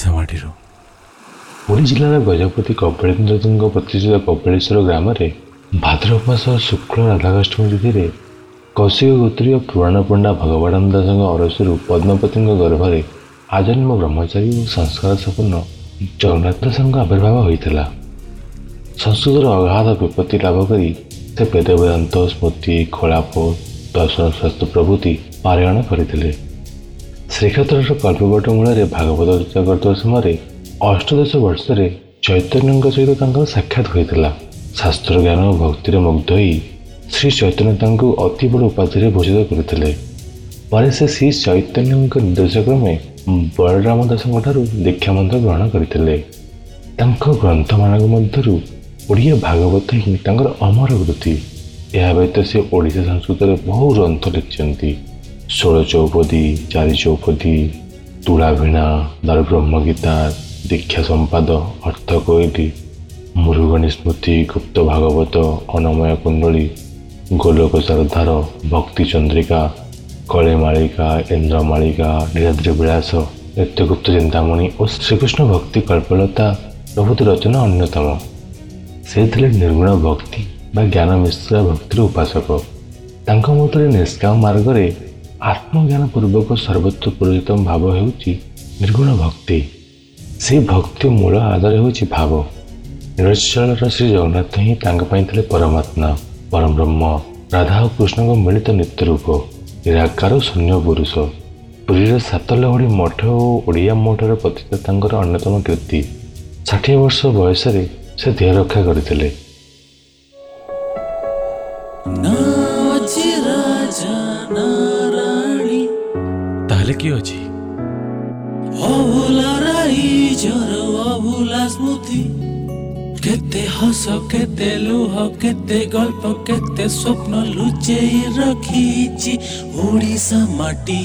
ଓଡ଼ିଶା ମାଟିରୁ ପୁରୀ ଜିଲ୍ଲାର ଗଜପତି କପିଳେନ୍ଦ୍ରଙ୍କ ପ୍ରତିଷ୍ଠିତ କପିଳେଶ୍ୱର ଗ୍ରାମରେ ଭାଦ୍ରବ ମାସ ଶୁକ୍ଳ ରାଧାକାଷ୍ଟମୀ ତିଥିରେ କୌଶିକ ଗୋତ୍ରୀୟ ପୁରାଣ ପଣ୍ଡା ଭଗବାନନ୍ଦ ଦାସଙ୍କ ଅରସରୁ ପଦ୍ମପତିଙ୍କ ଗର୍ଭରେ ଆଜନ୍ମ ବ୍ରହ୍ମଚାରୀ ଓ ସଂସ୍କାର ସମ୍ପନ୍ନ ଜଗନ୍ନାଥ ଦାସଙ୍କ ଆବିର୍ଭାବ ହୋଇଥିଲା। ସଂସ୍କୃତର ଅଗାଧ ବିପତ୍ତି ଲାଭ କରି ସେ ବେଦ ବେଦାନ୍ତ ସ୍ମୃତି ଖୋଳାପ ଦର୍ଶନ ଶାସ୍ତ୍ର ପ୍ରଭୃତି ପାରାୟଣ କରିଥିଲେ। ଶ୍ରୀକ୍ଷେତ୍ରର କଳ୍ପବଟ ମୂଳରେ ଭାଗବତ ଚର୍ଚ୍ଚା କରୁଥିବା ସମୟରେ ଅଷ୍ଟଦଶ ବର୍ଷରେ ଚୈତନ୍ୟଙ୍କ ସହିତ ତାଙ୍କର ସାକ୍ଷାତ ହୋଇଥିଲା। ଶାସ୍ତ୍ର ଜ୍ଞାନ ଓ ଭକ୍ତିରେ ମୁଗ୍ଧ ହୋଇ ଶ୍ରୀ ଚୈତନ୍ୟ ତାଙ୍କୁ ଅତି ବଡ଼ ଉପାଧିରେ ଭୂଷିତ କରିଥିଲେ। ପରେ ସେ ଶ୍ରୀ ଚୈତନ୍ୟଙ୍କ ନିର୍ଦ୍ଦେଶକ୍ରମେ ବଳରାମ ଦାସଙ୍କଠାରୁ ଦୀକ୍ଷା ମନ୍ତ୍ର ଗ୍ରହଣ କରିଥିଲେ। ତାଙ୍କ ଗ୍ରନ୍ଥମାନଙ୍କ ମଧ୍ୟରୁ ଓଡ଼ିଆ ଭାଗବତ ହିଁ ତାଙ୍କର ଅମର କୃତି ଏହା ବ୍ୟତୀତ ସେ ଓଡ଼ିଶା ସଂସ୍କୃତରେ ବହୁ ଗ୍ରନ୍ଥ ଲେଖିଛନ୍ତି। ଷୋଳ ଚୌପଦୀ ଚାରି ଚୌପଦୀ ତୁଳାଭିଣା ଦାରୁ ବ୍ରହ୍ମଗୀତା ଦୀକ୍ଷା ସମ୍ପାଦ ଅର୍ଥ କୋଇଲି ମୁରୁଗଣୀ ସ୍ମୃତି ଗୁପ୍ତ ଭାଗବତ ଅନମୟ କୁଣ୍ଡଳୀ ଗୋଲୋକ ସରଦାର ଭକ୍ତି ଚନ୍ଦ୍ରିକା କଳିମାଳିକା ଇନ୍ଦ୍ରମାଳିକା ନୀଳାଦ୍ରି ବିଳାସ ନିତ୍ୟଗୁପ୍ତ ଚିନ୍ତାମଣି ଓ ଶ୍ରୀକୃଷ୍ଣ ଭକ୍ତି କଳ୍ପଲତା ପ୍ରଭୃତି ରଚନା ଅନ୍ୟତମ ସେ ଥିଲେ ନିର୍ଗୁଣ ଭକ୍ତି ବା ଜ୍ଞାନ ମିଶ୍ରା ଭକ୍ତିର ଉପାସକ ତାଙ୍କ ମତରେ ନିଷ୍କାମ ମାର୍ଗରେ ଆତ୍ମଜ୍ଞାନ ପୂର୍ବକ ସର୍ବତ୍ର ପୁରୋହିତମ ଭାବ ହେଉଛି ନିର୍ଗୁଣ ଭକ୍ତି। ସେ ଭକ୍ତି ମୂଳ ଆଧାର ହେଉଛି ଭାବ। ନିରଚଳର ଶ୍ରୀ ଜଗନ୍ନାଥ ହିଁ ତାଙ୍କ ପାଇଁ ଥିଲେ ପରମାତ୍ମା ପରବ୍ରହ୍ମ ରାଧା ଓ କୃଷ୍ଣଙ୍କ ମିଳିତ ନିତ୍ୟ ରୂପ ନିରାକାର ଶୂନ୍ୟ ପୁରୁଷ। ପୁରୀର ସାତଲହଡ଼ି ମଠ ଓ ଓଡ଼ିଆ ମଠର ପ୍ରତିଷ୍ଠା ତାଙ୍କର ଅନ୍ୟତମ କୀର୍ତ୍ତି। ଷାଠିଏ ବର୍ଷ ବୟସରେ ସେ ଦେହ ରକ୍ଷା କରିଥିଲେ। ନା ବାକି ଅଛି। ଅଭୁଲା ରାଇଜର ଅଭୁଲା ସ୍ମୃତି। କେତେ ହସ କେତେ ଲୁହ କେତେ ଗଳ୍ପ କେତେ ସ୍ୱପ୍ନ ଲୁଚେଇ ରଖିଛି ଓଡ଼ିଶା ମାଟି।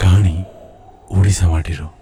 କାହାଣୀ ଓଡ଼ିଶା ମାଟିର।